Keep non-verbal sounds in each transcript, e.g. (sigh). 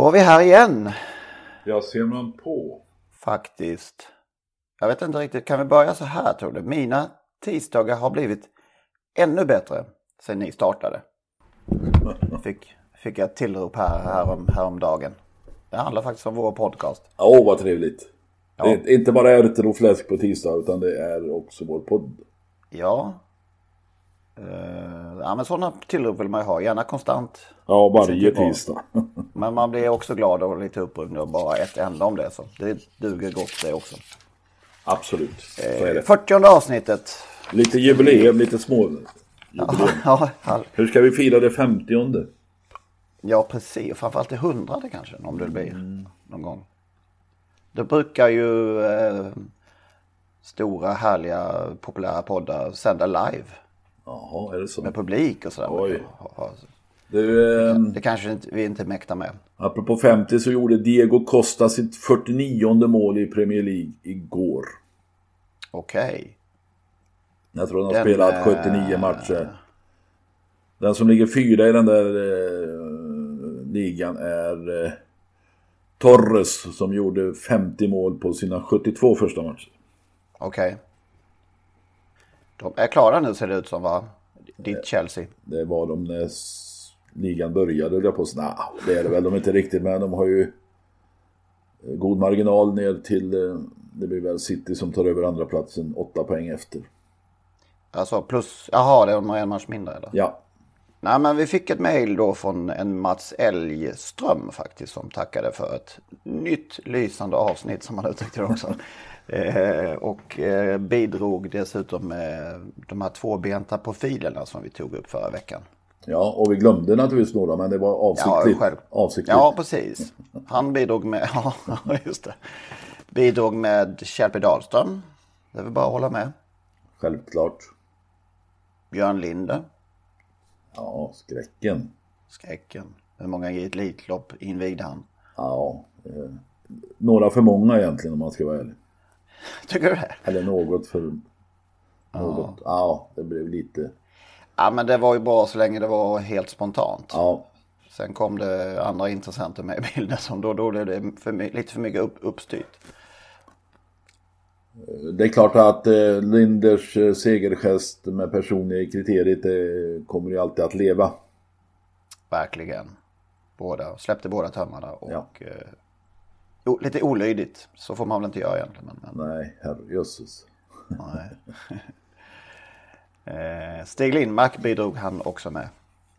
Då är vi här igen Ja, ser man på. faktiskt. Jag vet inte riktigt, kan vi börja så här tror du? Mina tisdagar har blivit ännu bättre sen ni startade. (laughs) Fick, fick jag ett tillrop här, härom, häromdagen. Det handlar faktiskt om vår podcast. Åh, vad trevligt. Det är inte bara ärtor och fläsk på tisdag, utan det är också vår podd. Ja. Eh, ja men sådana tillrop vill man ju ha, gärna konstant. Ja, varje tisdag. (laughs) Men man blir också glad och lite upprymd av bara ett enda om det. Så det duger gott det också. Absolut, så är det. 40 avsnittet. Lite jubileum, lite små jubileum. Ja, (laughs) ja, Hur ska vi fira det 50 Ja, precis. Framförallt det hundrade kanske, om det blir någon gång. Det brukar ju eh, stora, härliga, populära poddar sända live Jaha, är det så? med publik och sådär. Oj. Du, eh, Det kanske inte, vi inte mäktar med. apropå 50 så gjorde Diego Costa sitt 49 mål i Premier League igår. Okej. Jag tror han har Den, spelat eh, 79 matcher. Den som ligger fyra i den där eh, ligan är eh, Torres som gjorde 50 mål på sina 72 första matcher. Okej. De är klara nu ser det ut som va? Ditt Chelsea. Det var de när ligan började, höll jag på säga. Nah, det är det väl de inte riktigt, men de har ju eh, god marginal ner till, eh, det blir väl City som tar över andra platsen åtta poäng efter. Alltså plus, jaha det är en match mindre eller? Ja, Nej men vi fick ett mejl då från en Mats Elgström faktiskt som tackade för ett nytt lysande avsnitt som han uttryckte det också. (laughs) eh, och eh, bidrog dessutom med de här tvåbenta profilerna som vi tog upp förra veckan. ja, och vi glömde naturligtvis några, men det var avsiktligt. själv. avsiktligt. Ja precis. Han bidrog med, (laughs) ja just det. Bidrog med Kjellby Dahlström. Det är väl bara att hålla med. Självklart. Björn Linde. Ja, skräcken. Skräcken. Hur många Elitlopp invigde han? Ja, eh, några för många egentligen om man ska vara ärlig. Tycker du det? Eller något för... Något. Ja, det blev lite... Ja men det var ju bra så länge det var helt spontant. Ja, Sen kom det andra intressenter med i bilden som då, då blev det för, lite för mycket upp, uppstyrt. Det är klart att eh, Linders eh, segergest med personliga kriteriet eh, kommer ju alltid att leva. Verkligen. Båda, släppte båda tömmarna och Ja. eh, o, lite olydigt. Så får man väl inte göra egentligen. Men, Nej, herrejösses. (laughs) eh, Stig Lindmark bidrog han också med.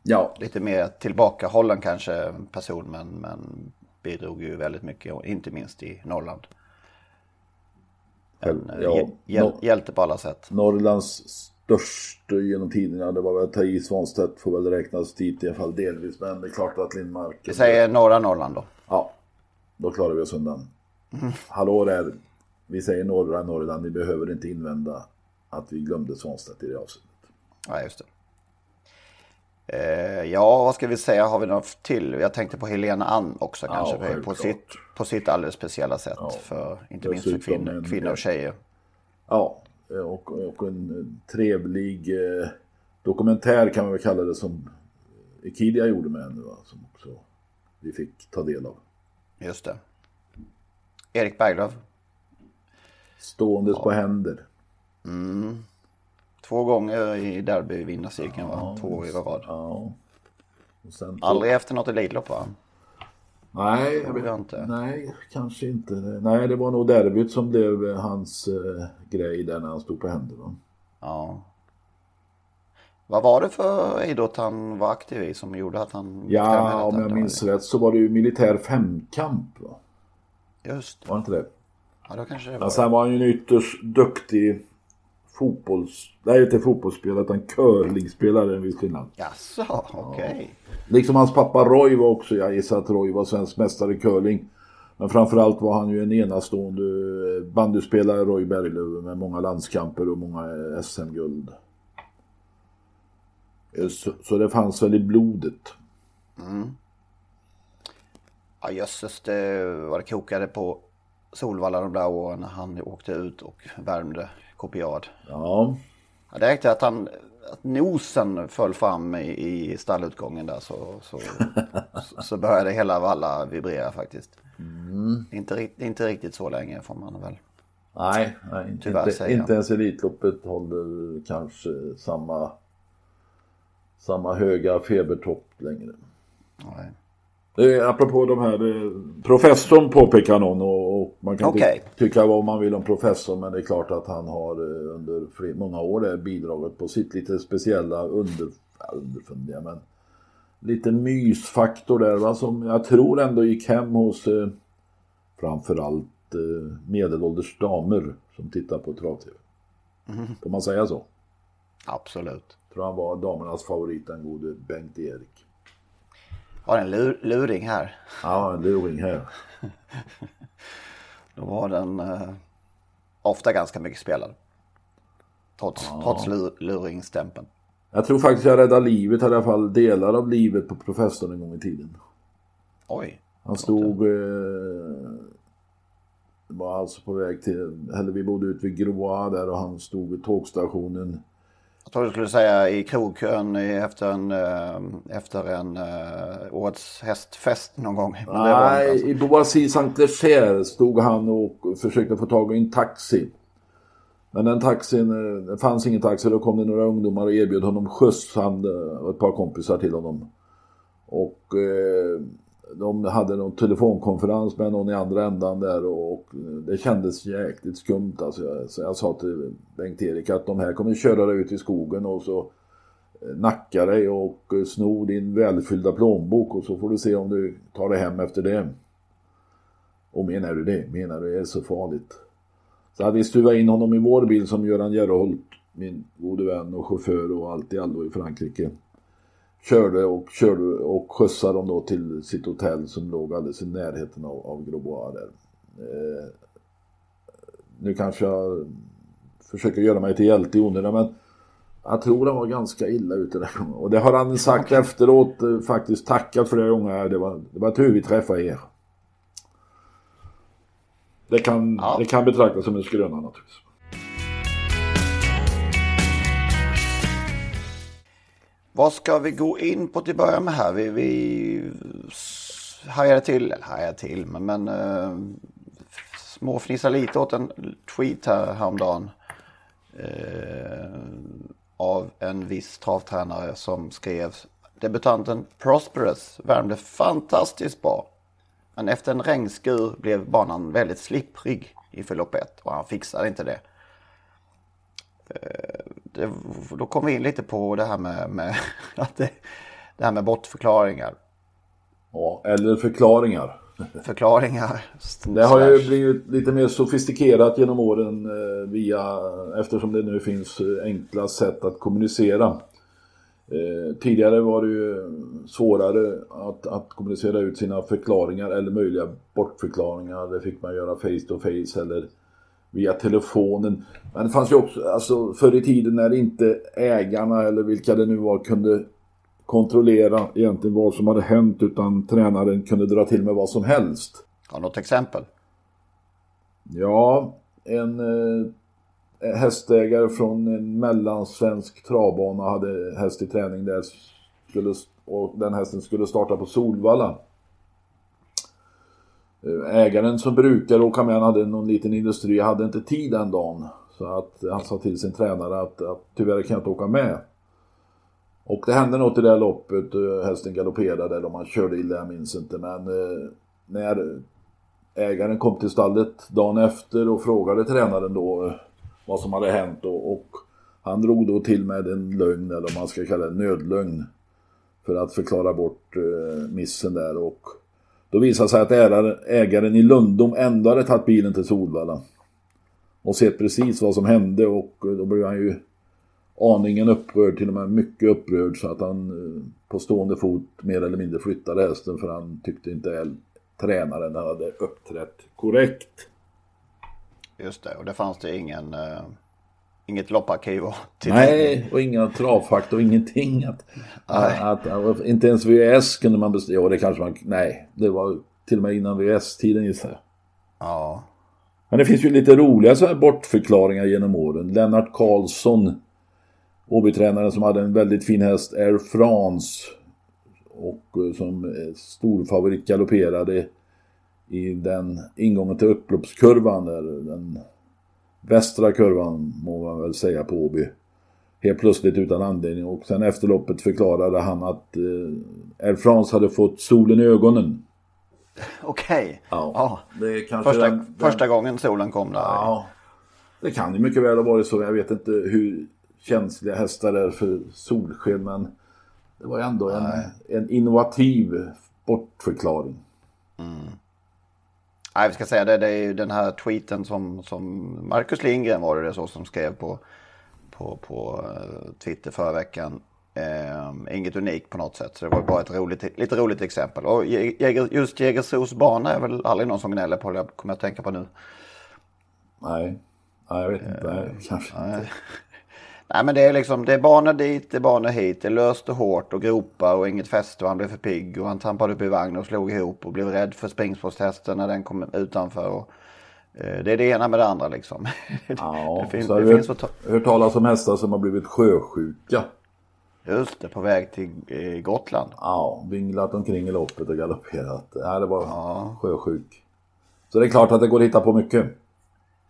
Ja, Lite mer tillbakahållen kanske person men, men bidrog ju väldigt mycket. Inte minst i Norrland. Eh, ja. hjäl- hjälte på alla sätt. Norrlands största genom tiderna, det var väl Thai Svanstedt får väl räknas dit i alla fall delvis. Men det är klart att Lindmark... Vi säger norra Norrland då. Ja, då klarar vi oss undan. (laughs) Hallå där, vi säger norra Norrland, ni behöver inte invända att vi glömde Svanstedt i det avseendet. Ja, just det. Eh, ja, vad ska vi säga? Har vi något till? Jag tänkte på Helena Ann också kanske. på, självklart. sitt, på sitt alldeles speciella sätt. För, inte minst för kvinnor, en- kvinnor och tjejer. Ja, och, och en trevlig eh, dokumentär kan man väl kalla det som Ekidia gjorde med henne va? Som också vi fick ta del av. Just det. Erik Berglöf. Ståendes på händer. Två gånger i derbyvinnarcirkeln va? Två år i rad. Ja. Sen Aldrig efter något Elitlopp va? Nej, inte. nej, kanske inte. Nej, det var nog derbyt som blev hans eh, grej där när han stod på händer. Va? Ja. Vad var det för idrott han var aktiv i som gjorde att han... Ja, om jag minns rätt så var det ju militär femkamp. Va? Just Var det inte det? Ja, då kanske det var. Men sen var han ju en ytterst duktig fotbolls... Nej, inte fotbollsspelare utan curlingspelare en viss skillnad. Jaså, okej. Liksom hans pappa Roy var också, jag gissar att Roy var svensk mästare i curling. Men framförallt var han ju en enastående bandyspelare, Roy Berglöf, med många landskamper och många SM-guld. Eh, Så, så det fanns väl i blodet. Ja jösses, det var det kokade på Solvalla de där åren när han åkte ut och värmde kopiad. Ja, Ja, det räckte att han att nosen föll fram i, i stallutgången där så, så, så, (laughs) så började hela Valla vibrera faktiskt. Inte, rikt- inte riktigt så länge får man väl. nej, nej Tyvärr inte, jag. inte ens Elitloppet håller kanske samma, samma höga febertopp längre. Nej. Är, apropå de här, eh, professorn påpekar någon och, och man kan Okej. ty- tycka vad man vill om professorn men det är klart att han har eh, under många år bidragit på sitt lite speciella under, underfundiga men lite mysfaktor där va som jag tror ändå gick hem hos eh, framförallt eh, medelålders damer som tittar på trav-tv. Får man säga så? Absolut. Tror han var damernas favorit den gode Bengt-Erik. Har en lur, luring här. Ja, en luring här. (laughs) Då var den eh, ofta ganska mycket spelad. Trots, trots lur, luringstämpeln. Jag tror faktiskt jag räddade livet, i alla fall delar av livet på professorn en gång i tiden. Oj. Han stod... Eh, var alltså på väg till... Eller vi bodde ute vid Groa där och han stod vid tågstationen. Jag tror du skulle säga i krogkön efter en, eh, efter en uh, årets hästfest någon gång. Nej, alltså. i Boissy Saint-Léger stod han och försökte få tag i en taxi. Men den taxin, eh, det fanns ingen taxi. Då kom det några ungdomar och erbjöd honom skjuts. Han och ett par kompisar till honom. Och eh, de hade någon telefonkonferens med någon i andra ändan där och, och det kändes jäkligt skumt. Alltså jag, så jag sa till Bengt-Erik att de här kommer köra dig ut i skogen och så eh, nacka dig och eh, sno din välfyllda plånbok och så får du se om du tar dig hem efter det. Och menar du det? Menar du det är så farligt? Så hade vi stuvat in honom i vår bil som Göran Gerholt, min gode vän och chaufför och allt i allo i Frankrike. Körde och körde och skjutsade dem då till sitt hotell som låg alldeles i närheten av, av Grosbois där. Eh, nu kanske jag försöker göra mig till hjälte i onödan men jag tror han var ganska illa ute där. Och det har han sagt efteråt eh, faktiskt tackat flera gånger. Det var, det var tur vi träffade er. Det kan, Ja. det kan betraktas som en skröna naturligtvis. Vad ska vi gå in på till att börja med här? Vi, vi hajade till, eller hajade till, men, men eh, uh, småfnissade lite åt en tweet här häromdagen. Uh, av en viss travtränare som skrev debutanten Prosperous värmde fantastiskt bra. Men efter en regnskur blev banan väldigt slipprig i förlopp 1 och han fixade inte det. Eh, det. Då kom vi in lite på det här med, med, (laughs) att det, det här med bortförklaringar. Ja, eller förklaringar. Förklaringar. Det har ju blivit lite mer sofistikerat genom åren eh, via, eftersom det nu finns eh, enkla sätt att kommunicera. Eh, tidigare var det ju svårare att, att kommunicera ut sina förklaringar eller möjliga bortförklaringar. Det fick man göra face to face eller via telefonen. Men det fanns ju också, alltså förr i tiden när inte ägarna eller vilka det nu var kunde kontrollera egentligen vad som hade hänt utan tränaren kunde dra till med vad som helst. Har du något exempel? Ja, en eh, hästägare från en mellansvensk travbana hade häst i träning där skulle, och den hästen skulle starta på Solvalla. Eh, ägaren som brukar åka med, han hade någon liten industri, hade inte tid den dagen. Så att han sa till sin tränare att, att tyvärr kan jag inte åka med. Och det hände något i det här loppet, eh, hästen galopperade eller om han körde illa, jag minns inte. Men eh, när ägaren kom till stallet dagen efter och frågade tränaren då eh, vad som hade hänt och, och Han drog då till med en lögn, eller om man ska kalla det nödlögn. För att förklara bort eh, missen där och då visade sig att ägaren i Lundom ändå hade tagit bilen till Solvalla. Och sett precis vad som hände och eh, då blev han ju aningen upprörd, till och med mycket upprörd så att han eh, på stående fot mer eller mindre flyttade hästen för han tyckte inte tränaren hade uppträtt korrekt. Just det, och det fanns det ingen, eh, inget lopparkiv (laughs) till Nej, och inga travfakta och ingenting. Att, att, att, inte ens VS kunde man bestämma, ja det kanske man, nej, det var till och med innan VS-tiden gissar jag. Ja. Men det finns ju lite roliga så här bortförklaringar genom åren. Lennart Karlsson Åbytränaren som hade en väldigt fin häst, Air France. Och eh, som storfavorit galopperade i den ingången till upploppskurvan där. Den västra kurvan må man väl säga på Åby. Helt plötsligt utan anledning och sen efter loppet förklarade han att eh, Air France hade fått solen i ögonen. Okej. Okay. Ja. ja. Första, den, första gången solen kom där. Ja. Det kan ju mycket väl ha varit så. Jag vet inte hur känsliga hästar är för solsken men det var ändå en, en innovativ bortförklaring. Mm. Nej, vi ska säga det, det är ju den här tweeten som, som Marcus Lindgren var det så som skrev på, på, på uh, Twitter förra veckan. Uh, inget unikt på något sätt, så det var bara ett roligt, lite roligt exempel. Och just Jägersros bana är väl aldrig någon som gnäller på, det kommer jag att tänka på nu. Nej, nej jag vet inte. Nej, kanske nej. inte. Nej men det är liksom, det är banor dit, det är banor hit. Det är löst och hårt och gropar och inget fäste och han blev för pigg och han trampade upp i vagn och slog ihop och blev rädd för springspårshästen när den kom utanför. Och, eh, det är det ena med det andra liksom. (laughs) Ja, det, finns, så det finns hört, hört talas om hästar som har blivit sjösjuka. Just det, på väg till eh, Gotland. Ja, vinglat omkring i loppet och galopperat. Ja, det var ja. sjösjuk. Så det är klart att det går att hitta på mycket.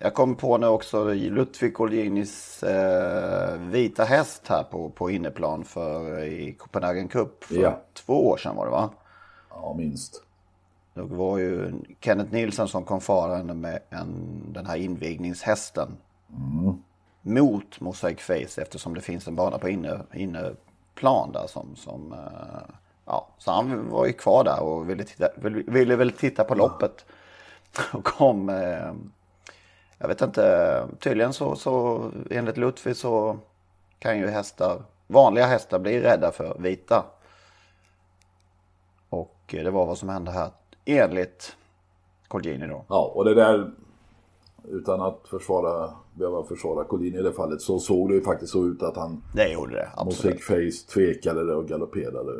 Jag kom på nu också Ludvig Olginis eh, vita häst här på, på inneplan för, i Copenhagen Cup för ja. två år sedan var det va? Ja, minst. Det var ju Kenneth Nilsson som kom farande med en, den här invigningshästen. Mm. Mot Mosaic Face eftersom det finns en bana på inne, inneplan där som, som eh, ja, så han var ju kvar där och ville, titta, ville, ville väl titta på loppet. (laughs) Och kom eh, jag vet inte, tydligen så, så enligt Lutfi så kan ju hästar, vanliga hästar bli rädda för vita. Och det var vad som hände här enligt Colgjini då. Ja, och det där utan att försvara, behöva försvara Collini i det fallet så såg det ju faktiskt så ut att han Det gjorde det, absolut. Face tvekade och galopperade.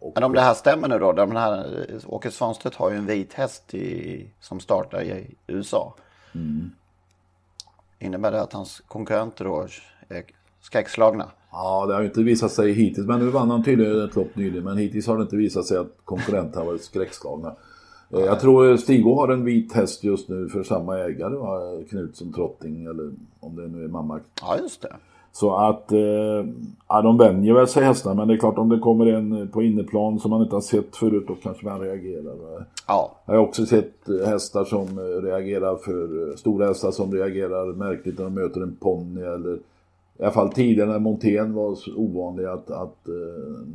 Och... Men om det här stämmer nu då, den här Åke Svanstedt har ju en vit häst i, som startar i USA. Mm. Innebär det att hans konkurrenter då är skräckslagna? Ja, det har ju inte visat sig hittills. Men nu vann han tydligen ett lopp nyligen. Men hittills har det inte visat sig att konkurrenter har varit skräckslagna. Eh, jag tror Stigo har en vit häst just nu för samma ägare, va? Knutsson Trotting eller om det nu är mamma. Ja, just det. Så att, eh, ja, de vänjer väl sig hästarna men det är klart om det kommer en på inneplan som man inte har sett förut då kanske man reagerar. Ja. Jag har också sett eh, hästar som eh, reagerar för, eh, stora hästar som reagerar märkligt när de möter en ponny eller i alla fall tidigare när montén var ovanlig att, att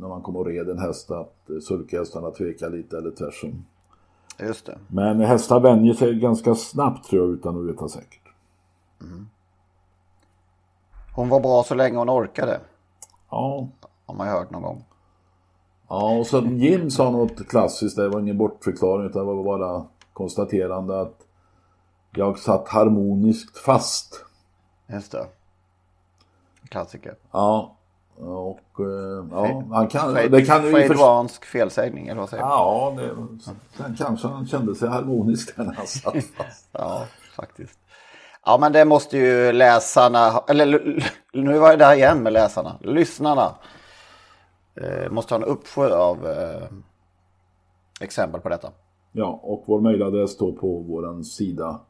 när man kom och red en häst att sulkhästarna tvekar lite eller tvärsom. Just det. Men hästar vänjer sig ganska snabbt tror jag utan att veta säkert. Mm. Hon var bra så länge hon orkade. Ja. Har man hört någon gång. Ja, och så Jim sa något klassiskt, det var ingen bortförklaring utan det var bara konstaterande att jag satt harmoniskt fast. Just det. Klassiker. Ja. Och uh, ja, han kan... Fred, det kan ju för... felsägning eller vad säger man? Ja, det, kanske han kände sig harmonisk när han satt (laughs) fast. ja, faktiskt. Ja, men det måste ju läsarna, eller nu var det där igen med läsarna, lyssnarna. Eh, måste ha en uppsjö av eh, exempel på detta. Ja, och vår mejladress står på vår sida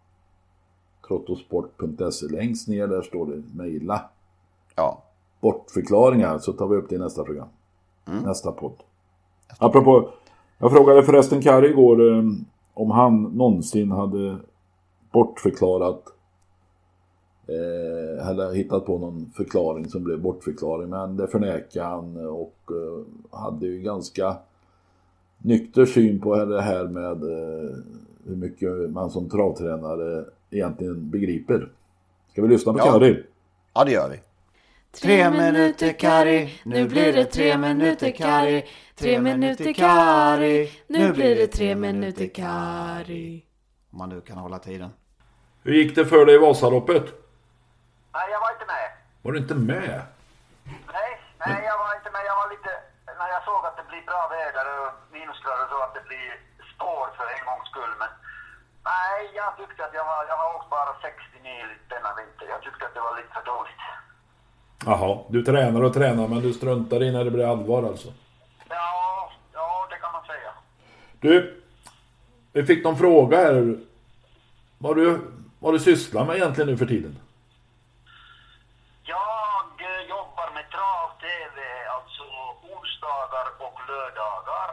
trottosport.se. Längst ner där står det mejla. Ja. Bortförklaringar så tar vi upp det i nästa program. Mm. Nästa podd. Apropå, jag frågade förresten Kari igår eh, om han någonsin hade bortförklarat eh, eller hittat på någon förklaring som blev bortförklaring. Men det förnekade han och eh, hade ju ganska nykter syn på det här med eh, hur mycket man som travtränare egentligen begriper. Ska vi lyssna på Ja. Kari? Ja, det gör vi. Tre minuter Kari, nu blir det tre minuter Kari. Tre minuter Kari, nu blir det tre minuter Kari. Om man nu kan hålla tiden. Hur gick det för dig i Vasaloppet? Nej, jag var inte med. Var du inte med? Nej, nej, jag var inte med. Jag var lite... När jag såg att det blir bra väder och minusgrader så att det blir spår för en gångs skull. Men nej, jag tyckte att jag var... Jag har åkt bara 60 mil denna vinter. Jag tyckte att det var lite för dåligt. Jaha, du tränar och tränar men du struntar i när det blir allvar alltså. Ja, ja, det kan man säga. Du, vi fick någon fråga här. Vad du, vad du sysslar med egentligen nu för tiden? Jag eh, jobbar med trav-tv, alltså onsdagar och lördagar.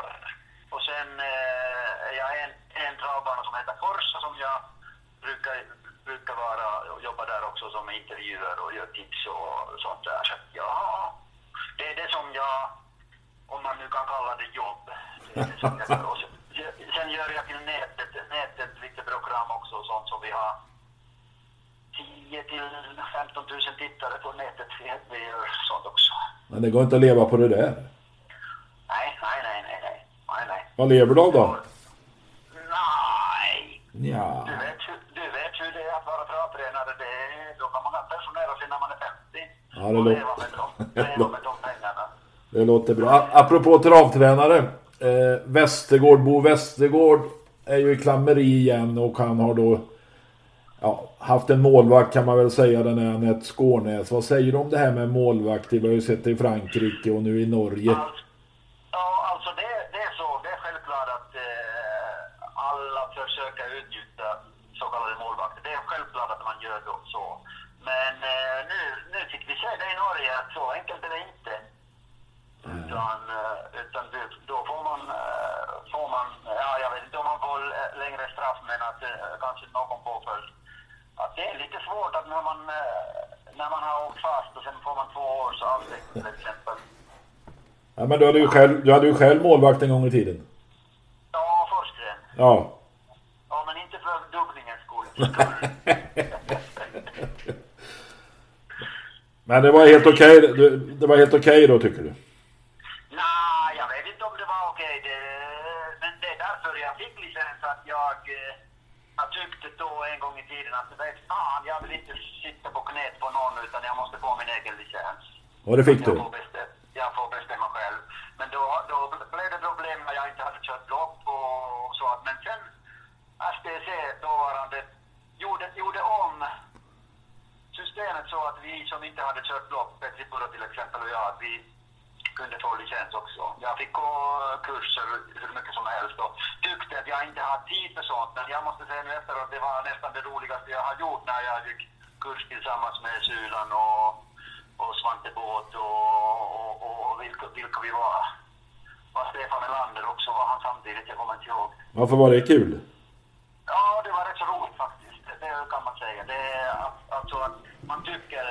Och sen eh, är jag en, en travbana som heter Forsa som jag brukar, brukar vara och jobba där också som intervjuer och gör tips och sånt där. Så ja, det är det som jag, om man nu kan kalla det jobb. Det är det som jag gör. Och sen, gör jag till nätet, nätet lite program också och sånt som vi har 10 till 15 000 tittare på nätet. Vi, gör sånt också. Men det går inte att leva på det där. Nej, nej, nej, nej, nej. nej, nej. Vad lever du av då? Nej, Ja. Ja, det låter- leva med, dem, leva med de pengarna. Det låter bra. Apropå travtränare. Eh, Västergård, Bo Västergård är ju i klammeri igen och han har då ja, haft en målvakt kan man väl säga, den är Anette Skårnäs. Vad säger du om det här med målvakter? Vi har ju sett det i Frankrike och nu i Norge. Alltså, ja, alltså det, det är så. Det är självklart att eh, alla försöker utnyttja så kallade målvakter. Det är självklart att man gör då så. Men eh, det i Norge så enkelt är det inte. Utan, eh, utan då får man, eh, får man, ja jag vet inte om man får eh, längre straff men att eh, kanske någon påföljd. Att det är lite svårt att när man, eh, när man har åkt fast och sen får man två års avstängning till exempel. Ja, men du hade ju själv, du hade ju själv målvakt en gång i tiden. Ja, Forsgren. Ja. Ja, men inte för dubblingens skull. (laughs) Men det var helt okej. Du- Det var helt okej då tycker du? Nej, jag vet inte om det var okej. Det, men det är därför jag fick licens att jag, eh, jag tyckte då en gång i tiden att vet fan, jag vill inte sitta på knät på någon utan jag måste få min egen licens. Och det fick du? Jag får, bestämma, jag får bestämma själv. Men då, då blev det problem när jag inte hade kört lopp och så. att- Men sen STC dåvarande gjorde, gjorde om systemet så att vi som inte hade kört lopp, Petri Puro till exempel och jag, att vi kunde få licens också. Jag fick gå kurser hur mycket som helst och tyckte att jag inte har tid för sånt. Men jag måste säga nu efteråt, det var nästan det roligaste jag har gjort när jag gick kurs tillsammans med Sylan och, och Svante Båth och, och, och vilka, vilka vi var. Var Stefan Melander också var han samtidigt, jag kommer inte ihåg. Varför var det kul? Ja, det var rätt så roligt faktiskt. Det, kan man säga. Det alltså att man tycker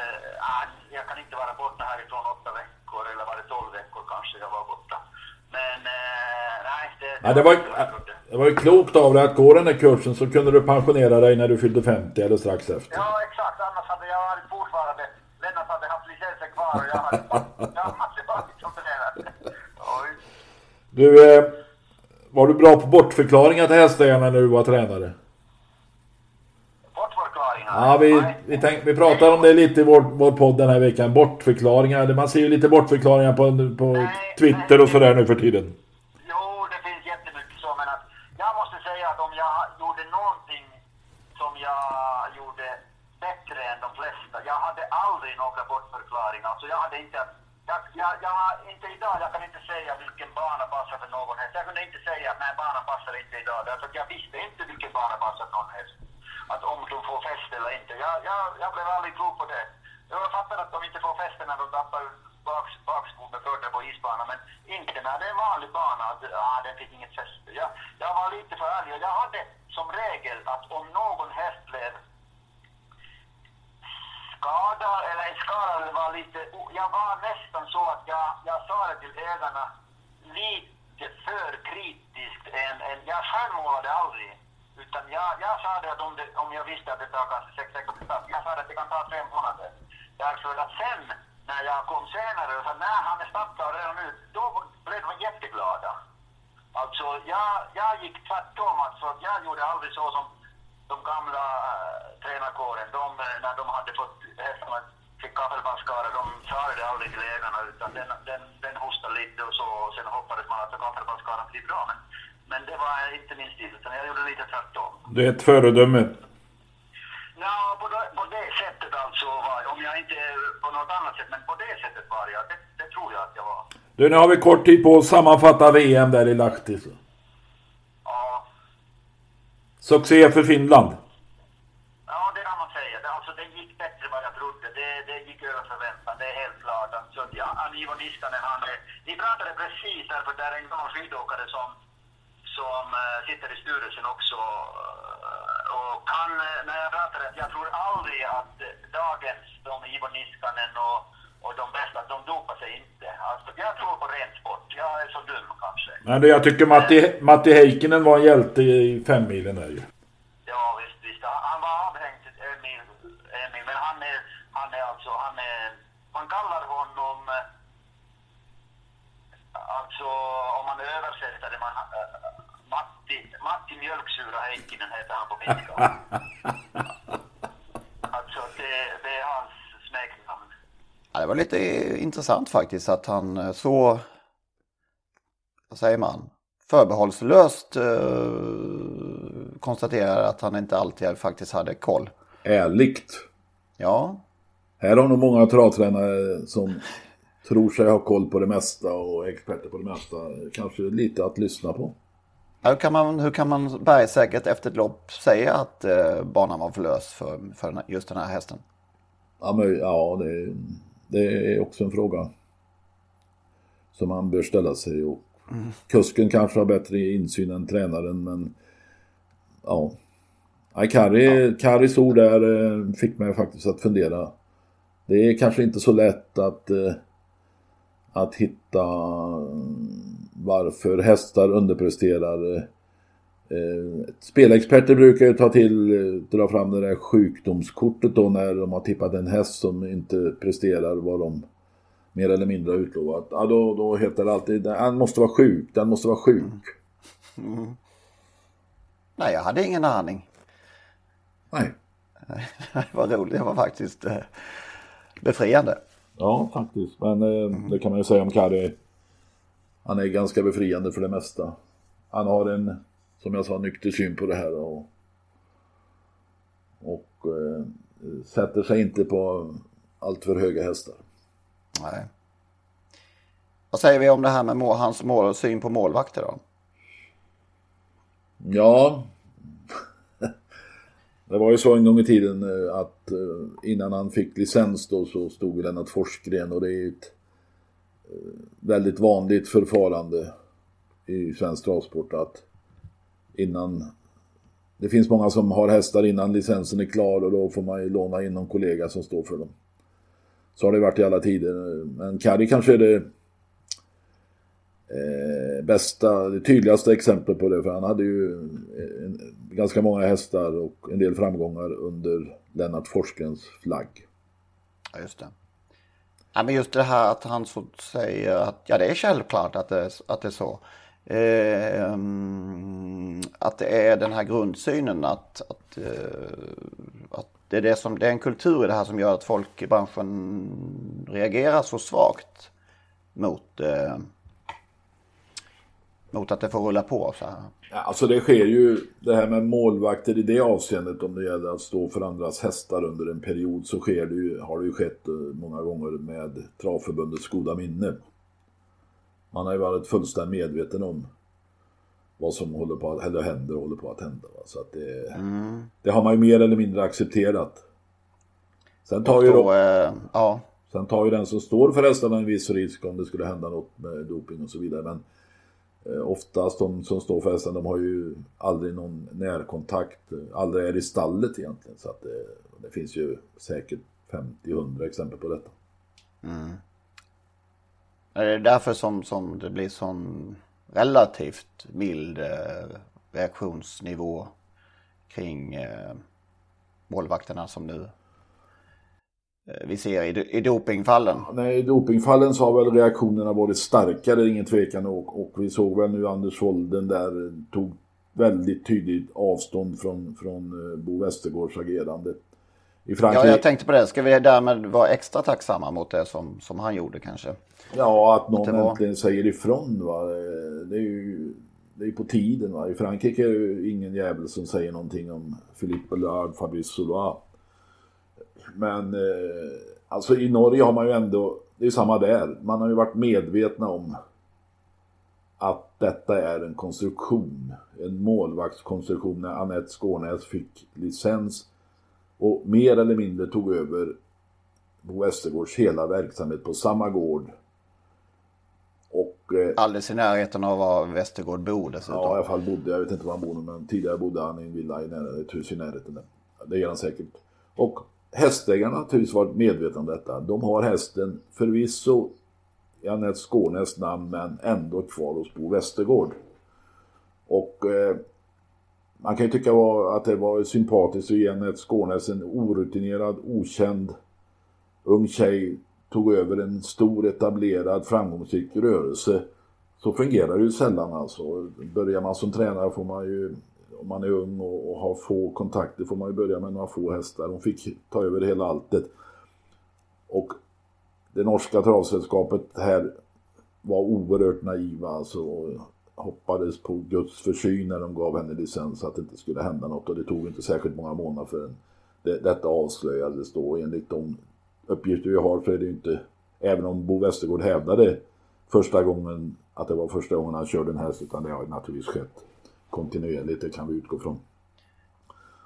att jag kan inte vara borta härifrån åtta veckor eller var det tolv veckor kanske jag var borta. Men eh, nej, det, Ja, det, var, trodde. det var ju klokt av dig att gå den här kursen så kunde du pensionera dig när du fyllde 50 eller strax efter. Ja, exakt. Annars hade jag varit fortfarande... Lennart hade haft licensen kvar och jag hade, (laughs) jag hade varit. Oj. Du, eh, var du bra på bortförklaringar till hästägarna när du var tränare? Ja, vi, vi, tänk, vi pratar om det lite i vår, vår podd den här veckan. Bortförklaringar. Man ser ju lite bortförklaringar på, på Nej, Twitter och sådär nu för tiden. Jo, det finns jättemycket så, men att jag måste säga att om jag gjorde någonting som jag gjorde bättre än de flesta, jag hade aldrig några bortförklaringar. Alltså jag hade inte, jag, jag, jag inte idag, jag kan inte säga vilken bana passar för någon häst. Jag kunde inte säga att nej, banan passar inte idag, därför att jag visste inte vilken bana passar för någon häst. Att om de får fäste eller inte. Jag, jag, jag blev aldrig klok på det. Jag fattar att de inte får fäste när de tappar bak, bakskon med fötter på isbanan, men inte när det är en vanlig bana. Att, ah, den fick inget fäste. Jag, jag var lite för ärlig och jag hade som regel att om någon häst blev skadad eller skadad var lite, jag var nästan så att jag, jag sa det till ägarna lite för kritiskt. Än, än, jag skärmålade aldrig. Utan jag, jag sa det att om, det, om jag visste att det tar kanske sex veckor till jag sa det att det kan ta tre månader. Därför att sen när jag kom senare och sa nej han är startklar redan nu, då blev de jätteglada. Alltså jag, jag gick tvärtom, alltså jag gjorde aldrig så som de gamla äh, tränarkåren, de, eh, när de hade fått hästarna fick kaffelbandskada, de sa det aldrig till ägarna utan den, den, den hostade lite och så och sen hoppades man att kaffelbandskadan blir bra. Men det var inte min stil utan jag gjorde lite tvärtom. Du är ett föredöme. Ja, på det, på det sättet alltså, var, om jag inte på något annat sätt, men på det sättet var jag. Det, det tror jag att jag var. Du, nu har vi kort tid på att sammanfatta VM där i Lahti. Ja, Succé för Finland. ja det kan man säga. Det, alltså, det gick bättre än vad jag trodde. Det, det gick över förväntan, det är helt klart. Alltså, ja, Ivo Niskanen, han Vi pratade precis därför det är en gammal skidåkare som, som eh, sitter i styrelsen också. Eh, och han, eh, när jag pratade, rätt, jag tror aldrig att dagens de Ivo Niskanen och, och de bästa, de dopar sig inte. Alltså, jag tror på ren sport. Jag är så dum kanske. Men jag tycker Matti, Matti Heikkinen var en hjälte i femmilen där ju. Ja, visst, visst. Han han var avhängd en mil, en mil, men han är, han är alltså, han är, man kallar honom, eh, alltså om man översätter det, man, äh, Matti, Mjölksura Heikkinen heter han på finska. (laughs) alltså det, det är hans smeknamn. Ja, det var lite intressant faktiskt att han eh, så, vad säger man, förbehållslöst eh, konstaterar att han inte alltid faktiskt hade koll. Ärligt. Ja, Här har nog många travtränare som tror sig ha koll på det mesta och är experter på det mesta. Kanske lite att lyssna på. Hur kan man, hur kan man bergsäkert efter ett lopp säga att eh, banan var för lös för, för just den här hästen? Ja, men, ja det, det är också en fråga som man bör ställa sig. Och Kusken kanske har bättre insyn än tränaren, men ja. Nej, Kari, Karis ord där eh, fick mig faktiskt att fundera. Det är kanske inte så lätt att, eh, att hitta mm, varför hästar underpresterar. Eh, Spelexperter brukar ju ta till, eh, dra fram det där sjukdomskortet då när de har tippat en häst som inte presterar vad de mer eller mindre har utlovat. Ja, då, då heter det alltid, den måste vara sjuk, den måste vara sjuk. Nej, jag hade ingen aning. Nej. Det (laughs) var roligt, det var faktiskt eh, befriande. Ja, faktiskt. Men eh, det kan man ju säga om Kari. Han är ganska befriande för det mesta. Han har en, som jag sa, nykter syn på det här och, och eh, sätter sig inte på allt för höga hästar. Nej. Vad säger vi om det här med må- hans mål, syn på målvakter då? Ja. (laughs) Det var ju så en gång i tiden eh, att eh, innan han fick licens då så stod Lennart Forsgren och det är ett eh, väldigt vanligt förfarande i svensk travsport att innan det finns många som har hästar innan licensen är klar och då får man ju låna in någon kollega som står för dem. Så har det varit i alla tider. Men Kari kanske är det eh, bästa, det tydligaste exemplet på det. För han hade ju eh, en, ganska många hästar och en del framgångar under Lennart Forsgrens flagg. Ja, just det. Ja, men just det här att han så säger att ja, det är självklart att det, är- att det är så. Eh, att det är den här grundsynen att, att, eh, att det, är det, som, det är en kultur i det här som gör att folk i branschen reagerar så svagt mot, eh, mot att det får rulla på så här. Alltså det sker ju, det här med målvakter i det avseendet om det gäller att stå för andras hästar under en period så sker det ju, har det ju skett eh, många gånger med Travförbundets goda minne. Man har ju varit fullständigt medveten om vad som håller på att, eller händer och håller på att hända. Va? Så att det, det har man ju mer eller mindre accepterat. Sen tar ju Då, då, eh, ja, Sen tar ju den som står för hästarna en viss risk om det skulle hända något med doping och så vidare. Men Eh, oftast de som står för hästen, de har ju aldrig någon närkontakt, eh, aldrig är i stallet egentligen. Så att det, det finns ju säkert 50-100 exempel på detta. Mm. Är det därför som, som det blir sån relativt mild eh, reaktionsnivå kring eh, målvakterna som nu vi ser i, i dopingfallen? Nej, i dopingfallen så har väl reaktionerna varit starkare, ingen tvekan. Och, och vi såg väl nu Anders Holden där tog väldigt tydligt avstånd från, från eh, Bo Westergårds agerande. I Frankrike, Ja, jag tänkte på det. Ska vi därmed vara extra tacksamma mot det som, som han gjorde kanske? Ja, att någon var- äntligen säger ifrån. Va? Det är ju det är på tiden. Va? I Frankrike är det ju ingen jävel som säger någonting om Philippe Lard, Fabrice Soulois. Men eh, alltså i Norge har man ju ändå, det är samma där. Man har ju varit medvetna om att detta är en konstruktion. En målvaktskonstruktion när Anette Skånäs fick licens och mer eller mindre tog över Bo Westergårds hela verksamhet på samma gård. Och eh, Alldeles i närheten av var Västergård bor dessutom. Ja, i alla fall bodde, jag vet inte var han nu, men tidigare bodde han i en villa i närheten, ett hus i närheten. där. Det är han säkert. Och hästägarna har naturligtvis varit medvetna om detta. De har hästen förvisso i Anette Skånes namn, men ändå kvar hos Bo Westergård. Och eh, man kan ju tycka var, att det var sympatiskt att ge Anette Skånes en orutinerad, okänd ung tjej tog över en stor etablerad framgångsrik rörelse. Så fungerar det ju sällan alltså. Börjar man som tränare får man ju, om man är ung och, och har få kontakter, får man ju börja med några få hästar. Hon fick ta över hela alltet. Och det norska travsällskapet här var oerhört naiva alltså. Och hoppades på Guds försyn när de gav henne licens att det inte skulle hända något. Och det tog inte särskilt många månader förrän det, detta avslöjades då. Enligt de uppgifter vi har så är det inte, även om Bo Westergård hävdade första gången att det var första gången han körde en häst utan det har ju naturligtvis skett kontinuerligt, det kan vi utgå från.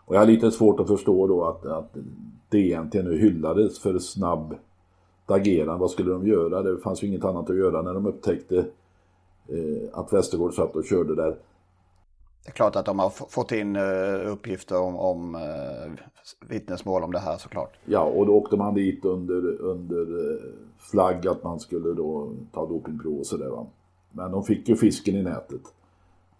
Och jag har lite svårt att förstå då att, att DNT nu hyllades för snabbt agerande. Vad skulle de göra? Det fanns ju inget annat att göra när de upptäckte eh, att Westergård satt och körde där. Det är klart att de har fått in eh, uppgifter om, om eh, vittnesmål om det här såklart. Ja, och då åkte man dit under, under eh, flagg att man skulle då ta dopingprov och sådär. Men de fick ju fisken i nätet.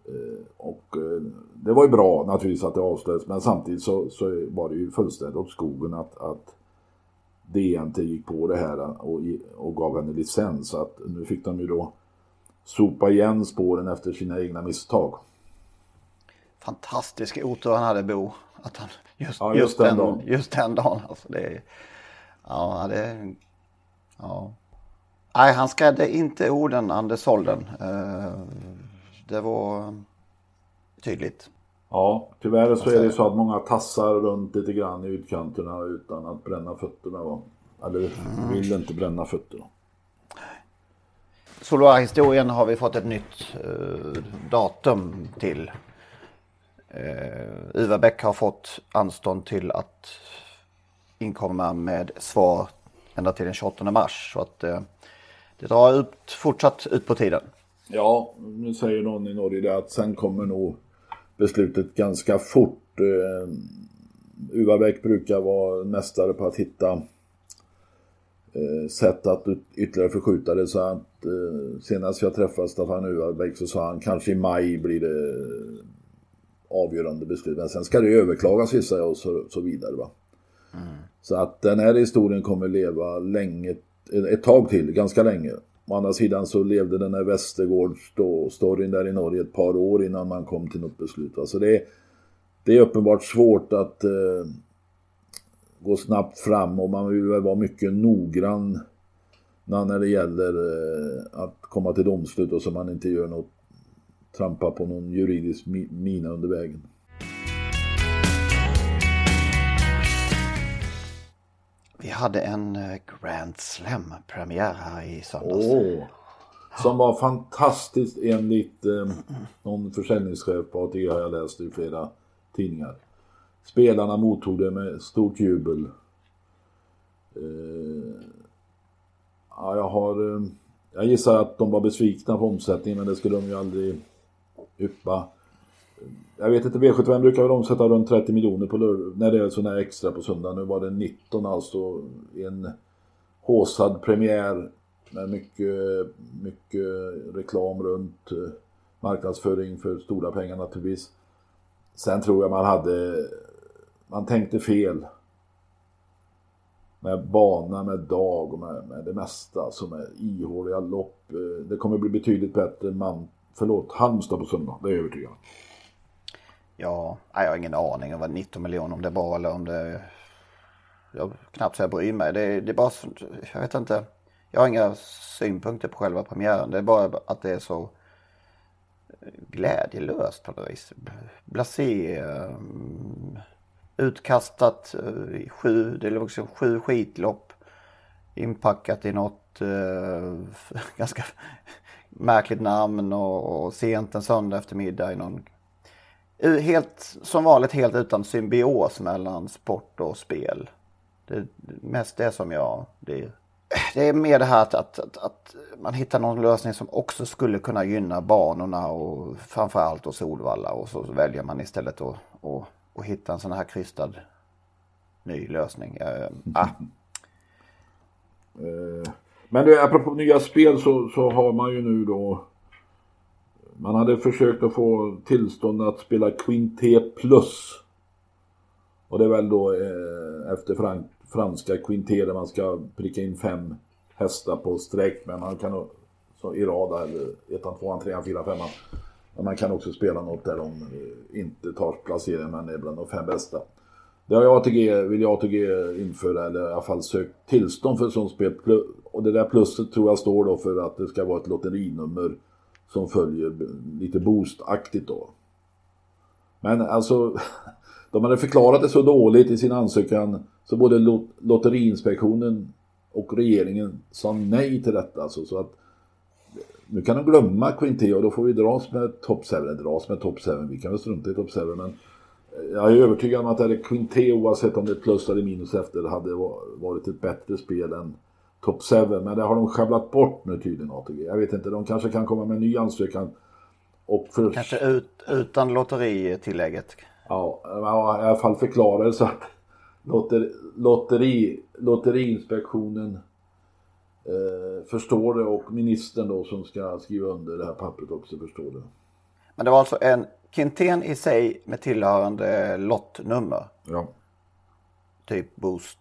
Eh, Och eh, det var ju bra naturligtvis att det avslöjades men samtidigt så, så var det ju fullständigt åt skogen att, att DNT gick på det här och, och gav henne licens. Så att nu fick de ju då sopa igen spåren efter sina egna misstag. Fantastisk otur han hade Bo. Att han, just, Ja, just, just den dagen. just den dagen. Alltså det, ja, det, ja. Nej, han skrädde inte orden Anders Holden. Eh, det var tydligt. Ja, tyvärr så är det så att många tassar runt lite grann i utkanterna utan att bränna fötterna. Va? Eller vill inte bränna fötterna. Solar-historien har vi fått ett nytt eh, datum till. Uh, Uva Bäck har fått anstånd till att inkomma med svar ända till den 28 mars. Så att eh, det drar ut, fortsatt ut på tiden. Ja, nu säger någon i Norge det att sen kommer nog beslutet ganska fort. Eh, Uva Bäck brukar vara mästare på att hitta eh, sätt att yt- ytterligare förskjuta det. Så att eh, senast jag träffade Staffan Uva Bäck så sa han kanske i maj blir det avgörande beslut. Men sen ska det överklagas gissar jag och så, så vidare. Va? Så att den här historien kommer leva länge, ett tag till, ganska länge. Å andra sidan så levde den här Västergårds-storyn där i Norge ett par år innan man kom till något beslut. va. Så det är, det är uppenbart svårt att eh, gå snabbt fram och man vill väl vara mycket noggrann när det gäller eh, att komma till domslut och så man inte gör något trampa på någon juridisk mina under vägen. Vi hade en eh, Grand Slam-premiär här i söndags. Oh, som var fantastiskt enligt eh, någon försäljningschef på ATG har jag läst i flera tidningar. Spelarna mottog det med stort jubel. Eh, ja, jag har... Eh, jag gissar att de var besvikna på omsättningen men det skulle de ju aldrig yppa. Jag vet inte, V75 brukar väl omsätta runt 30 miljoner på lördag, när det är sådana här extra på söndag. Nu var det 19 alltså. En håsad premiär med mycket, mycket reklam runt eh, marknadsföring för stora pengar naturligtvis. Sen tror jag man hade, man tänkte fel. Med bana, med dag och med, med det mesta alltså som är ihåliga lopp. Eh, det kommer bli betydligt bättre än man, förlåt, Halmstad på söndag, det är jag övertygad om. Ja, jag har ingen aning om vad 19 miljoner om det är bra eller om det... Jag knappt så jag bryr mig. Det, det är bara, jag vet inte. Jag har inga synpunkter på själva premiären. Det är bara att det är så eh, glädjelöst på något vis. Blasé, um, utkastat uh, i sju, det är liksom sju skitlopp. Inpackat i något uh, (laughs) ganska märkligt namn och, och sent en söndag eftermiddag i någon Helt som vanligt helt utan symbios mellan sport och spel. Det är mest det som jag... Det, det är mer det här att, att, att, att, man hittar någon lösning som också skulle kunna gynna banorna och framförallt och Solvalla och så väljer man istället att och, och hitta en sån här krystad ny lösning. Uh, ah. Eh, men du, apropå nya spel så, så har man ju nu då man hade försökt att få tillstånd att spela Quinté plus. Och det är väl då eh, efter frank, franska Quinté där man ska pricka in fem hästar på sträck. Men man kan så i rad eller ettan, tvåan, trean, fyra, femman. Men man kan också spela något där de eh, inte tar placeringen men är bland de fem bästa. Det har ATG, vill jag ATG införa eller i alla fall sökt tillstånd för ett sånt spel. Och det där plusset tror jag står då för att det ska vara ett lotterinummer som följer lite boostaktigt då. Men alltså, (laughs) de hade förklarat det så dåligt i sin ansökan så både lot Lotteriinspektionen och regeringen sa nej till detta. Alltså, så att nu kan de glömma Quinté och då får vi dras med Top 7, dras med Top 7, vi kan väl strunta i Top 7 men eh, jag är övertygad om att det är Quinté oavsett om det är plus eller minus efter hade varit ett bättre spel än Top 7. Men det har de sjabblat bort nu tydligen ATG. Jag vet inte, de kanske kan komma med en ny ansökan. Och för... Kanske ut, utan lotteritillägget. Ja, i alla fall förklara det så att lotter, lotteri, Lotteriinspektionen eh, förstår det och ministern då som ska skriva under det här pappret också förstår det. Men det var alltså en Quintén i sig med tillhörande lottnummer? Ja. Typ Boost?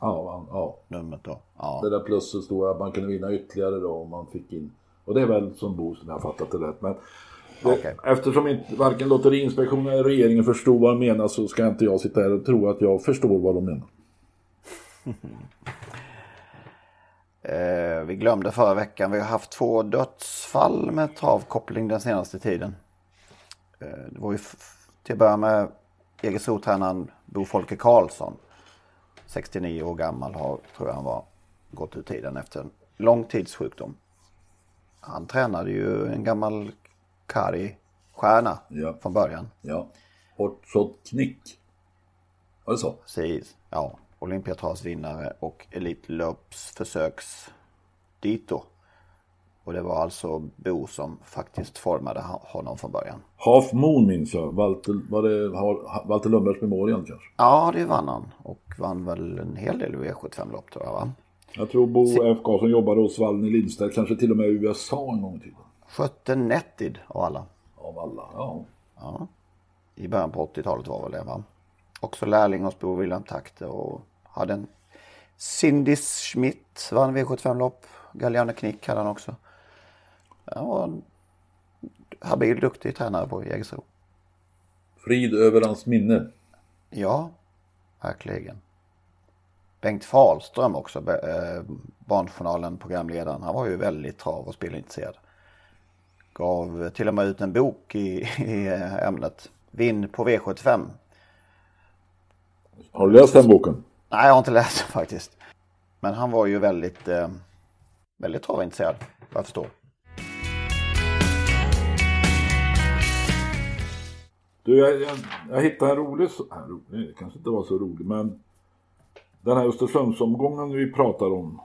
Ja, ja. Numret då. Ja. Det där plusset stod att man kunde vinna ytterligare då om man fick in. Och det är väl som Bo som jag har fattat det rätt. Men det, okay. eftersom inte varken Lotteriinspektionen eller regeringen förstod vad de menar så ska inte jag sitta här och tro att jag förstår vad de menar. (laughs) eh, vi glömde förra veckan. Vi har haft två dödsfall med travkoppling den senaste tiden. Eh, det var ju till att börja med Jägersro-tränaren Bo Folke Karlsson 69 år gammal har, tror jag han var, gått ur tiden efter en lång tids sjukdom. Han tränade ju en gammal Kari-stjärna ja. från början. Ja. Hortzot Knick. Var det så? Precis. Ja. Olympiatravsvinnare och Elitlöpsförsöks dito. Och det var alltså Bo som faktiskt formade honom från början. Half Moon minns jag. Walter, var det Walter Lundbergs Memorial kanske? Ja, det vann han. Och vann väl en hel del V75-lopp tror jag va? Jag tror Bo Se F. Karlsson jobbade hos Wallner Lindstedt, kanske till och med i USA en gång i tiden. Skötte Nettid av alla. Av alla, ja. ja. I början på 80-talet var väl det va? Också lärling hos Bo William Takte och hade en Cindy Schmidt vann V75-lopp. Galliano Knick hade han också. Han var en habil, duktig tränare på Jägersro. Frid över hans minne. Ja, verkligen. Bengt Fahlström också, eh, Barnjournalen, programledaren. Han var ju väldigt trav och spelintresserad. Gav till och med ut en bok i, i ämnet. Vinn på V75. Har du läst den boken? Nej, jag har inte läst den faktiskt. Men han var ju väldigt, eh, väldigt travintresserad, vad jag förstår. Du, jag, jag, jag hittade en rolig, rolig, det kanske inte var så rolig, men den här Östersundsomgången vi pratar om.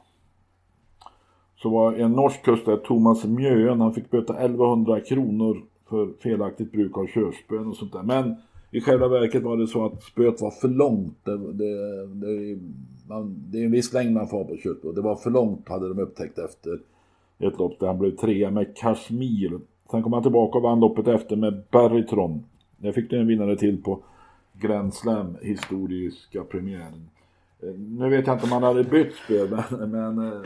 Så var en norsk kustare, Thomas Mjöen, han fick böta 1100 kronor för felaktigt bruk av körspön och sånt där. Men i själva verket var det så att spöet var för långt. Det, det, det, man, det är en viss längd man får ha på körspö. Det var för långt hade de upptäckt efter ett lopp där han blev trea med Kashmir. Sen kom han tillbaka och vann loppet efter med Barrytron. Jag fick det en vinnare till på Grand Slam historiska premiären. Eh, nu vet jag inte om han hade bytt spö (laughs) men, men eh,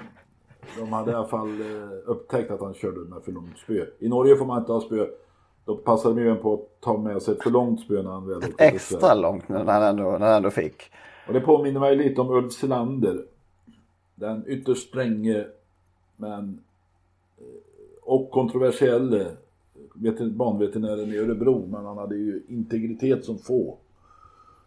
de hade i alla fall eh, upptäckt att han körde med för långt spö. I Norge får man inte ha spö. Då passade de ju på att ta med sig ett för långt spö när han väl Ett extra långt när han, ändå, när han ändå fick. Och det påminner mig lite om Ulf Selander. Den ytterst stränge men och kontroversielle banveterinären i Örebro. Men han hade ju integritet som få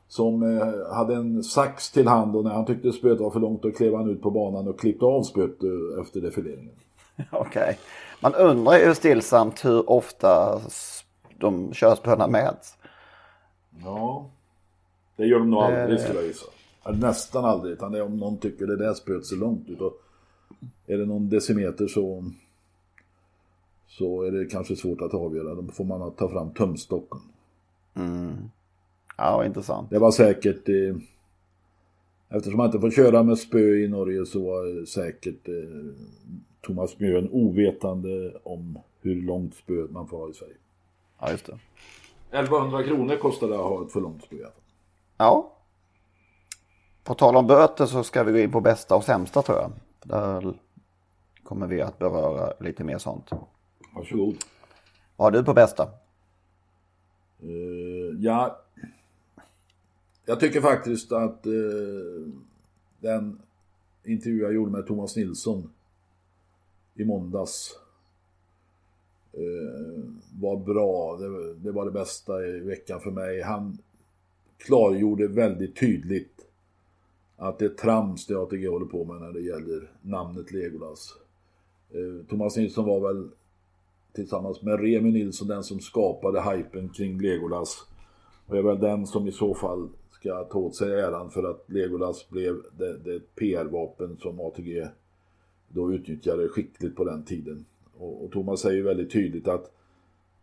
som eh, hade en sax till hand och när han tyckte spöet var för långt då klev han ut på banan och klippte av spöet eh, efter defileringen. (laughs) Okej. Okay. Man undrar ju stillsamt hur ofta de körspöna mäts. Ja, det gör de nog aldrig skulle jag gissa. Nästan aldrig, utan det är om någon tycker det där spöet ser långt ut. Och är det någon decimeter så, så är det kanske svårt att avgöra. Då får man ta fram tumstocken. Mm. Ja, intressant. Det var säkert... Eh, eftersom man inte får köra med spö i Norge så var säkert eh, Thomas Mjön ovetande om hur långt spö man får ha i Sverige. Ja, just det. 1100 kronor kostar det att ha ett för långt spö. Ja. På tal om böter så ska vi gå in på bästa och sämsta tror jag. Där kommer vi att beröra lite mer sånt. Varsågod. Vad har du på bästa? Uh, ja, jag tycker faktiskt att eh, den intervju jag gjorde med Thomas Nilsson i måndags eh, var bra. Det, det, var det bästa i veckan för mig. Han klargjorde väldigt tydligt att det är trams det ATG håller på med när det gäller namnet Legolas. Eh, Thomas Nilsson var väl tillsammans med Remi Nilsson den som skapade hypen kring Legolas. Och är väl den som i så fall ska ta åt sig äran för att Legolas blev det, det PR-vapen som ATG då utnyttjade skickligt på den tiden. Och, och Thomas säger väldigt tydligt att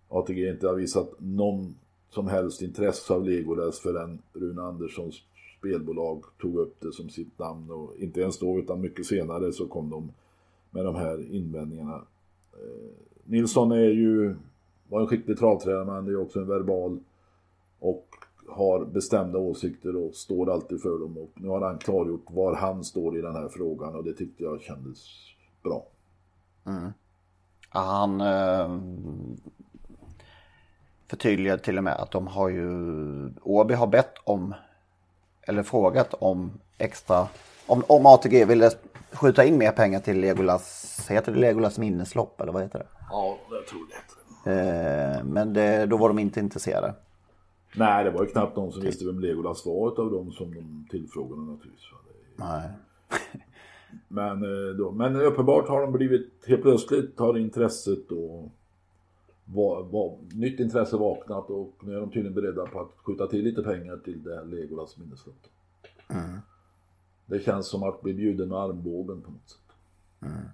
ATG inte har visat någon som helst intresse av Legolas förrän Rune Anderssons spelbolag tog upp det som sitt namn och inte ens då utan mycket senare så kom de med de här invändningarna. Eh, Nilsson är ju var en skicklig travtränare men det är också en verbal och har bestämda åsikter och står alltid för dem. Och nu har han klargjort var han står i den här frågan och det tyckte jag kändes bra. Mm. Han eh, förtydligade till och med att de har ju, Åby har bett om, eller frågat om extra, om, om ATG ville skjuta in mer pengar till Legolas, heter det Legolas minneslopp eller vad heter det? Ja, jag tror det. Eh, men det, då var de inte intresserade. Nej, det var ju knappt någon som visste vem Legolas var av dem som de tillfrågade naturligtvis. Nej. (laughs) men, eh, då, men uppenbart har de blivit, helt plötsligt har intresset och var, var, nytt intresse vaknat och nu är de tydligen beredda på att skjuta till lite pengar till det här Legolas minnesloppet. Mm. Det känns som att bli bjuden med armbågen på något sätt. Mm.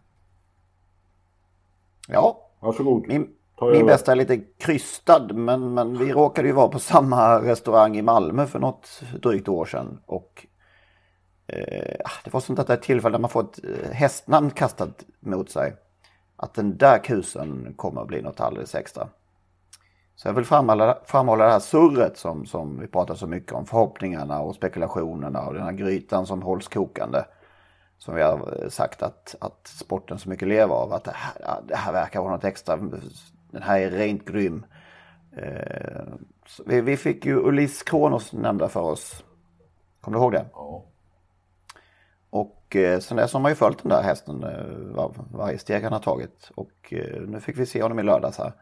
Ja. Varsågod. Min, min bästa är lite krystad men, men vi råkade ju vara på samma restaurang i Malmö för något drygt år sedan. Och eh, ah, det var sånt att det tillfälle där man får ett eh, hästnamn kastat mot sig. Att den där kusen kommer att bli något alldeles extra. Så jag vill framhålla, framhålla det här surret som, som vi pratar så mycket om. Förhoppningarna och spekulationerna och den här grytan som hålls kokande. Som vi har sagt att, att sporten så mycket lever av. Att det här, det här verkar vara något extra den här är rent grym. Eh, vi, vi, fick ju Ulis Kronos nämnda för oss. Kommer du ihåg det? Ja. Och eh, sen dess har man ju följt den där hästen eh, var, varje steg han har tagit. Och eh, nu fick vi se honom i lördags här.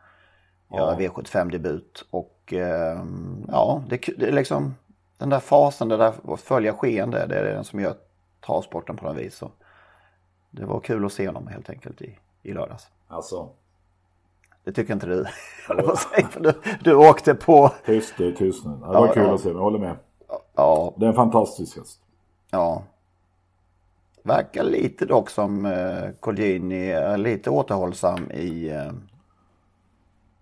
Göra ja. V75-debut. Och eh, ja, det, det, är liksom den där fasen, det där att följa skeende, det är det som gör travsporten på något vis. Så det var kul att se honom helt enkelt i, i lördags. Alltså, det tycker inte du. (laughs) du, du åkte på... Tyst du, tyst nu. Det var ja, kul ja. att se, jag håller med. Ja. Det är en fantastisk häst. Ja. Verkar lite dock som eh, Colgjini är lite återhållsam i, eh,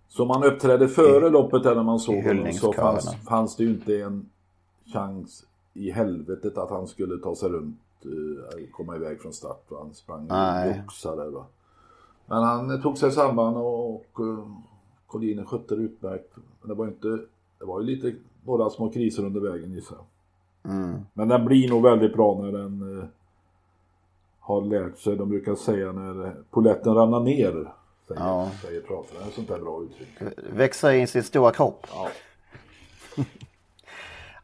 Som han uppträdde före loppet där när man såg i honom så fanns, fanns det ju inte en chans i helvetet att han skulle ta sig runt, eh, komma iväg från start. Han sprang och joxade. Va? Men han eh, tog sig samman och, och Collinen skötte det utmärkt. Men det var inte, det var ju lite, några små kriser under vägen gissar jag. Mm. Men den blir nog väldigt bra när den eh, har lärt sig. De brukar säga när eh, poletten ramlar ner. Säger, Ja. säger är ett sånt där bra uttryck. Växer in sin stora kropp. Ja.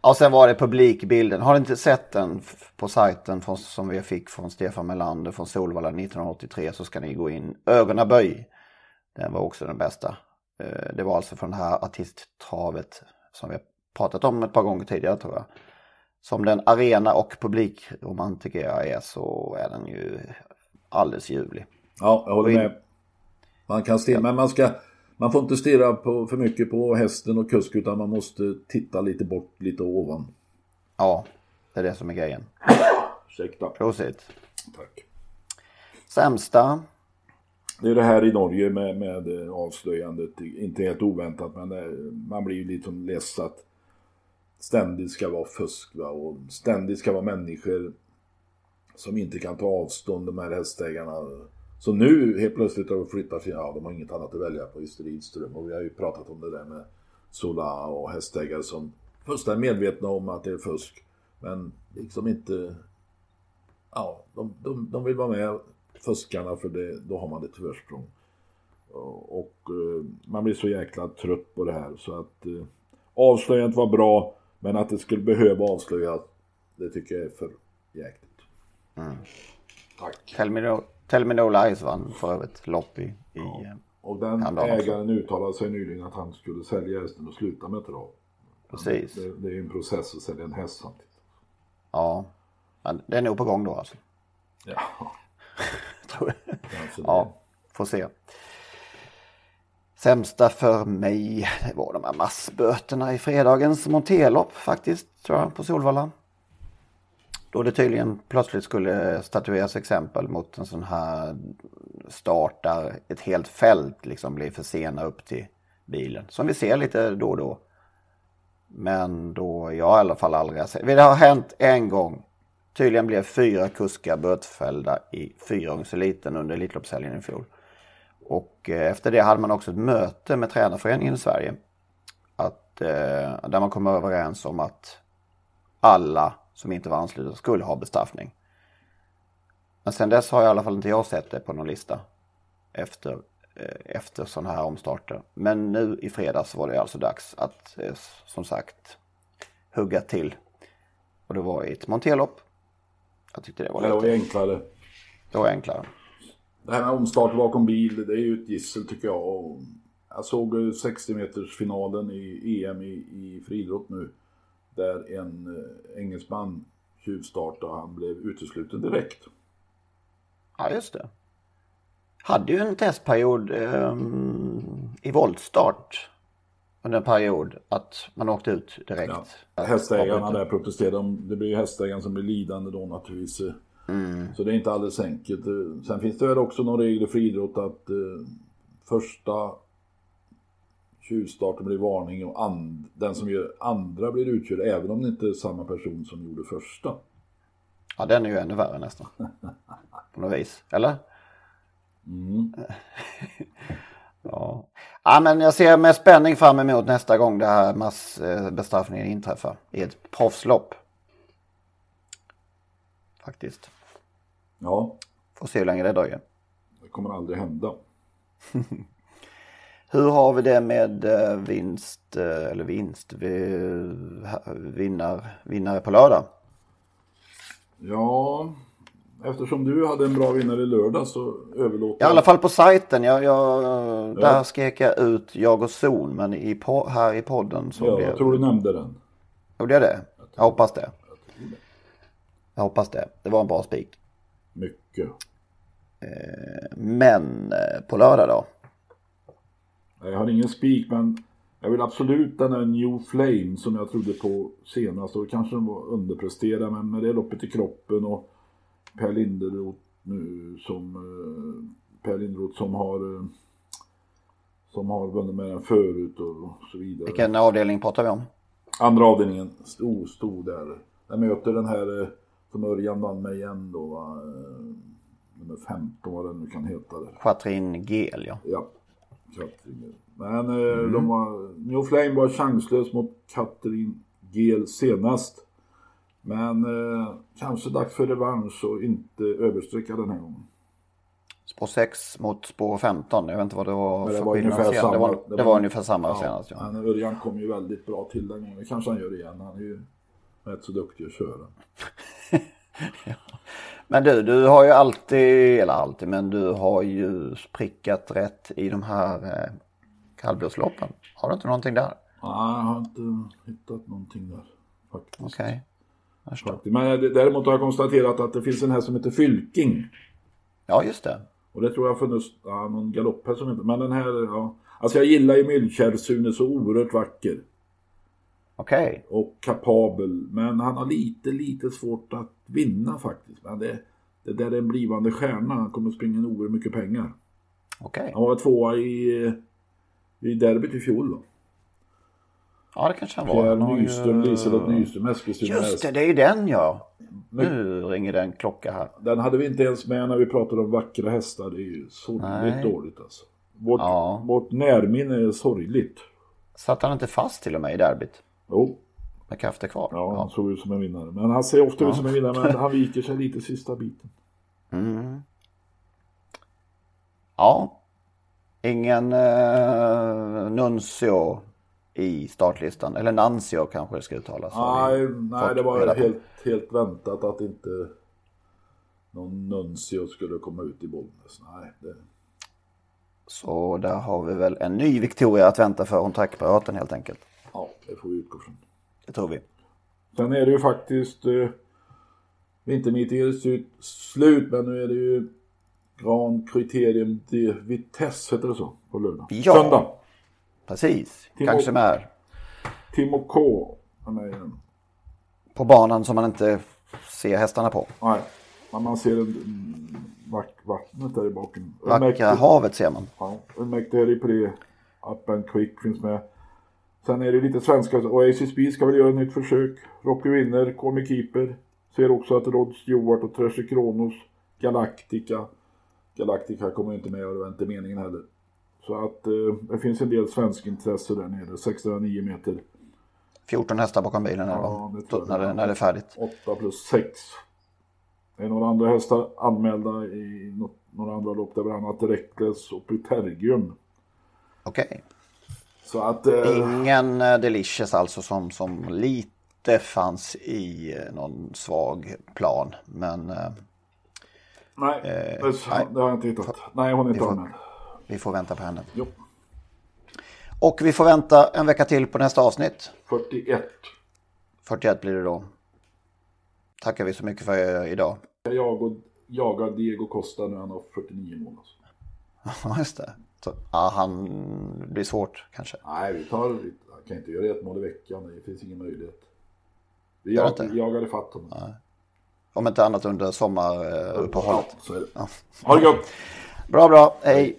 Och sen var det publikbilden. Har ni inte sett den på sajten från, som vi fick från Stefan Melander från Solvalla 1983 så ska ni gå in. Ögonaböj. Den var också den bästa. Eh, Det var alltså från det här artisttravet som vi har pratat om ett par gånger tidigare tror jag. Som den arena och publikromantiker jag är så är den ju alldeles ljuvlig. Ja, jag håller med. Man kan stirra, men man ska man får inte stirra på, för mycket på hästen och kusk utan man måste titta lite bort, lite ovan. Ja, det är det som är grejen. Ursäkta. Prosit. Tack. Sämsta. Det är det här i Norge med, med eh, avslöjandet, inte helt oväntat men det, man blir ju lite less att ständigt ska vara fusk va? och ständigt ska vara människor som inte kan ta avstånd de här hästägarna. Så nu helt plötsligt har de flyttat, ja de har inget annat att välja på i Stridström och vi har ju pratat om det där med Sola och hästägare som först är medvetna om att det är fusk men liksom inte ja, de, de, de vill vara med fuskarna för det, då har man ett försprång. Och, och eh, man blir så jäkla trött på det här så att eh, avslöjandet var bra men att det skulle behöva avslöjas det tycker jag är för jäkligt. Tack. Tell me no, Tell me no lies vann för övrigt lopp i, i eh, Och den ägaren uttalade sig nyligen att han skulle sälja hästen och sluta med trav. precis. Det, det är en process att sälja en häst samtidigt. Ja, men det är nog på gång då alltså. Ja, (laughs) Tror jag. alltså Ja, får se. Sämsta för mig, det var de här massböterna i fredagens monterlopp faktiskt, tror jag, på Solvalla. Då det tydligen plötsligt skulle statueras exempel mot en sån här start där ett helt fält liksom blir försenat upp till bilen. Som vi ser lite då och då. Men då jag i alla fall aldrig har sett. Det har hänt en gång. Tydligen blev fyra kuskar bötfällda i fyraåringseliten under Elitloppshelgen i fjol. Och eh, efter det hade man också ett möte med tränarföreningen i Sverige. Att, eh, där man kom överens om att alla som inte var anslutna skulle ha bestraffning. Men sen dess har i alla fall inte jag sett det på någon lista. Efter, eh, efter sådana här omstarter. Men nu i fredags var det alltså dags att eh, som sagt hugga till. Och det var i ett monterlopp. Jag tyckte det var det var lite enklare. det var enklare. Det här med omstart bakom bil, det är ju ett gissel tycker jag. Jag såg eh, 60 meters finalen i EM i, i friidrott nu. Där en eh, engelsman tjuvstartade och han blev utesluten direkt. Ja, just det. Hade ju en testperiod ehm, i voltstart. Under en period att man åkte ut direkt. Ja. Hästägarna där protesterade. De- Det blir ju hästägaren som blir lidande då naturligtvis. eh. Så det är inte alldeles enkelt. Eh, Sen finns det väl också någon regel i friidrott att eh, första tjuvstarten blir varning och and, den som gör andra blir utkörd även om det inte är samma person som gjorde första. Ja, den är ju ännu värre nästan. (laughs) På något vis. Eller? (laughs) ja. ja, men jag ser med spänning fram emot nästa gång det här massbestraffningen inträffar. I ett proffslopp. Faktiskt. Ja, Får se hur länge det dröjer. det kommer aldrig hända. (laughs) Hur har vi det med eh, vinst, eh, eller vinst, vinnar, vinnare på lördag? Ja, eftersom du hade en bra vinnare i lördag så överlåter I alla fall på sajten, jag, jag, där skrek jag ut jag och zon, men i, här i podden så Ja, blev... jag tror du nämnde den. Gjorde jag det? Jag hoppas det. Jag hoppas det. Det var en bra spik. Mycket. Men eh, på lördag då? Jag har ingen spik men jag vill absolut den här New Flame som jag trodde på senast och kanske den var underpresterad men med det loppet i kroppen och Per Linderoth nu som eh, Per Linderoth som har eh, som har vunnit med den förut och så vidare. Vilken avdelning pratar vi om? Andra avdelningen stod, stod där. Den möter den här eh, som Örjan vann med igen då va. Nummer 15 vad den nu kan heta. Där. Katrin Gel, ja. Ja. Katrin. Men eh, de var, New Flame var chanslös mot Katrin Gel senast. Men eh, kanske dags för revansch och inte översträcka den här gången. Spår 6 mot spår 15. Jag vet inte vad det var det för var ungefär senast. Det var, samma- det var ungefär samma senast. Ja. Ja. Men Örjan kom ju väldigt bra till den gången. Det kanske han gör igen. Han är ju rätt så duktig att köra. (laughs) (laughs) Men du, du har ju alltid, eller alltid, men du har ju prickat rätt i de här eh, kallblodsloppen. Har du inte någonting där? Nej, jag har inte hittat någonting där. Faktiskt. Okej. Faktiskt. Men d- däremot har jag konstaterat att det finns en här som heter Fylking. Ja, just det. Och det tror jag funnits ja, någon galopphäst som heter. Men den här, ja. Alltså jag gillar ju Myllkärr-Sune så oerhört vacker. Okej. Och kapabel. Men han har lite, lite svårt att vinna faktiskt. Men det, det där är en blivande stjärna. Han kommer springa en oerhört mycket pengar. Okej. Han var tvåa i, i derbyt i fjol då. Ja, det kanske han var. Pierre ju- Nyström, Liselott Nyström, Eskilstuna Just det, det är ju den ja. Nu ringer det en klocka här. Den hade vi inte ens med när vi pratade om vackra hästar. Det är ju sorgligt Nej. dåligt alltså. Vårt, Ja. vårt närminne är sorgligt. Satt han inte fast till och med i derbyt? Jo, Med krafter kvar? ja, han såg ut som en vinnare. Men han ser ofta ut som en vinnare, men han (laughs) viker sig lite sista biten. Mm. Ja. Ingen uh, Nuncio i startlistan. Eller Nancio kanske det ska uttalas. Nej, nej, det var helt, helt väntat att inte någon Nuncio skulle komma ut i Bollnäs. Nej, det, Så där har vi väl en ny Victoria att vänta för kontaktparaten helt enkelt. Det får vi utgå från. Det tror vi. Sen är det ju faktiskt eh, vintermeetinget är slut, men nu är det ju Grand Criterium de Vitesse, heter det så? På lördag. Ja. Söndag. Precis. Timo- Kanske med Timo K på banan som man inte ser hästarna på. Nej, men man ser en, vack, vattnet där i baken. Vackra havet ser man. Ja, Unmäktig pre. Up and Quick finns med. Sen är det lite svenska. Oasis Speed ska väl göra ett nytt försök. Rocky Winner, Me Keeper. Ser också att Rod Stewart och Treasure Kronos, Galactica. Galactica kommer inte med och det var inte meningen heller. Så att eh, det finns en del svensk intresse där nere. 609 meter. 14 hästar bakom bilen Ja, det när, det, när det är färdigt. 8 plus 6. Det är några andra hästar anmälda i något, några andra lopp. Där bland annat Reckless och Putergium. Okej. Så att... Eh, Ingen eh, Delicious alltså som, som lite fanns i eh, någon svag plan. Men eh, Nej, Eh, det, nej. det har jag inte hittat. Nej, hon är inte anmäld. vi får vänta på henne. Jo, Och vi får vänta en vecka till på nästa avsnitt. 41. 41 blir det då. Tackar vi så mycket för eh, idag. Jag och jagar Diego Costa när han har 49 mål. Alltså. (laughs) Ja, just det. Så, ja, han det blir svårt kanske. Nej, vi tar... Vi jag kan inte göra ett mål i veckan. Det finns ingen möjlighet. Vi jag, inte? jagar ifatt honom. Om inte annat under sommaruppehållet. Ja, så är det. Ha det gott! Bra, bra. Hej!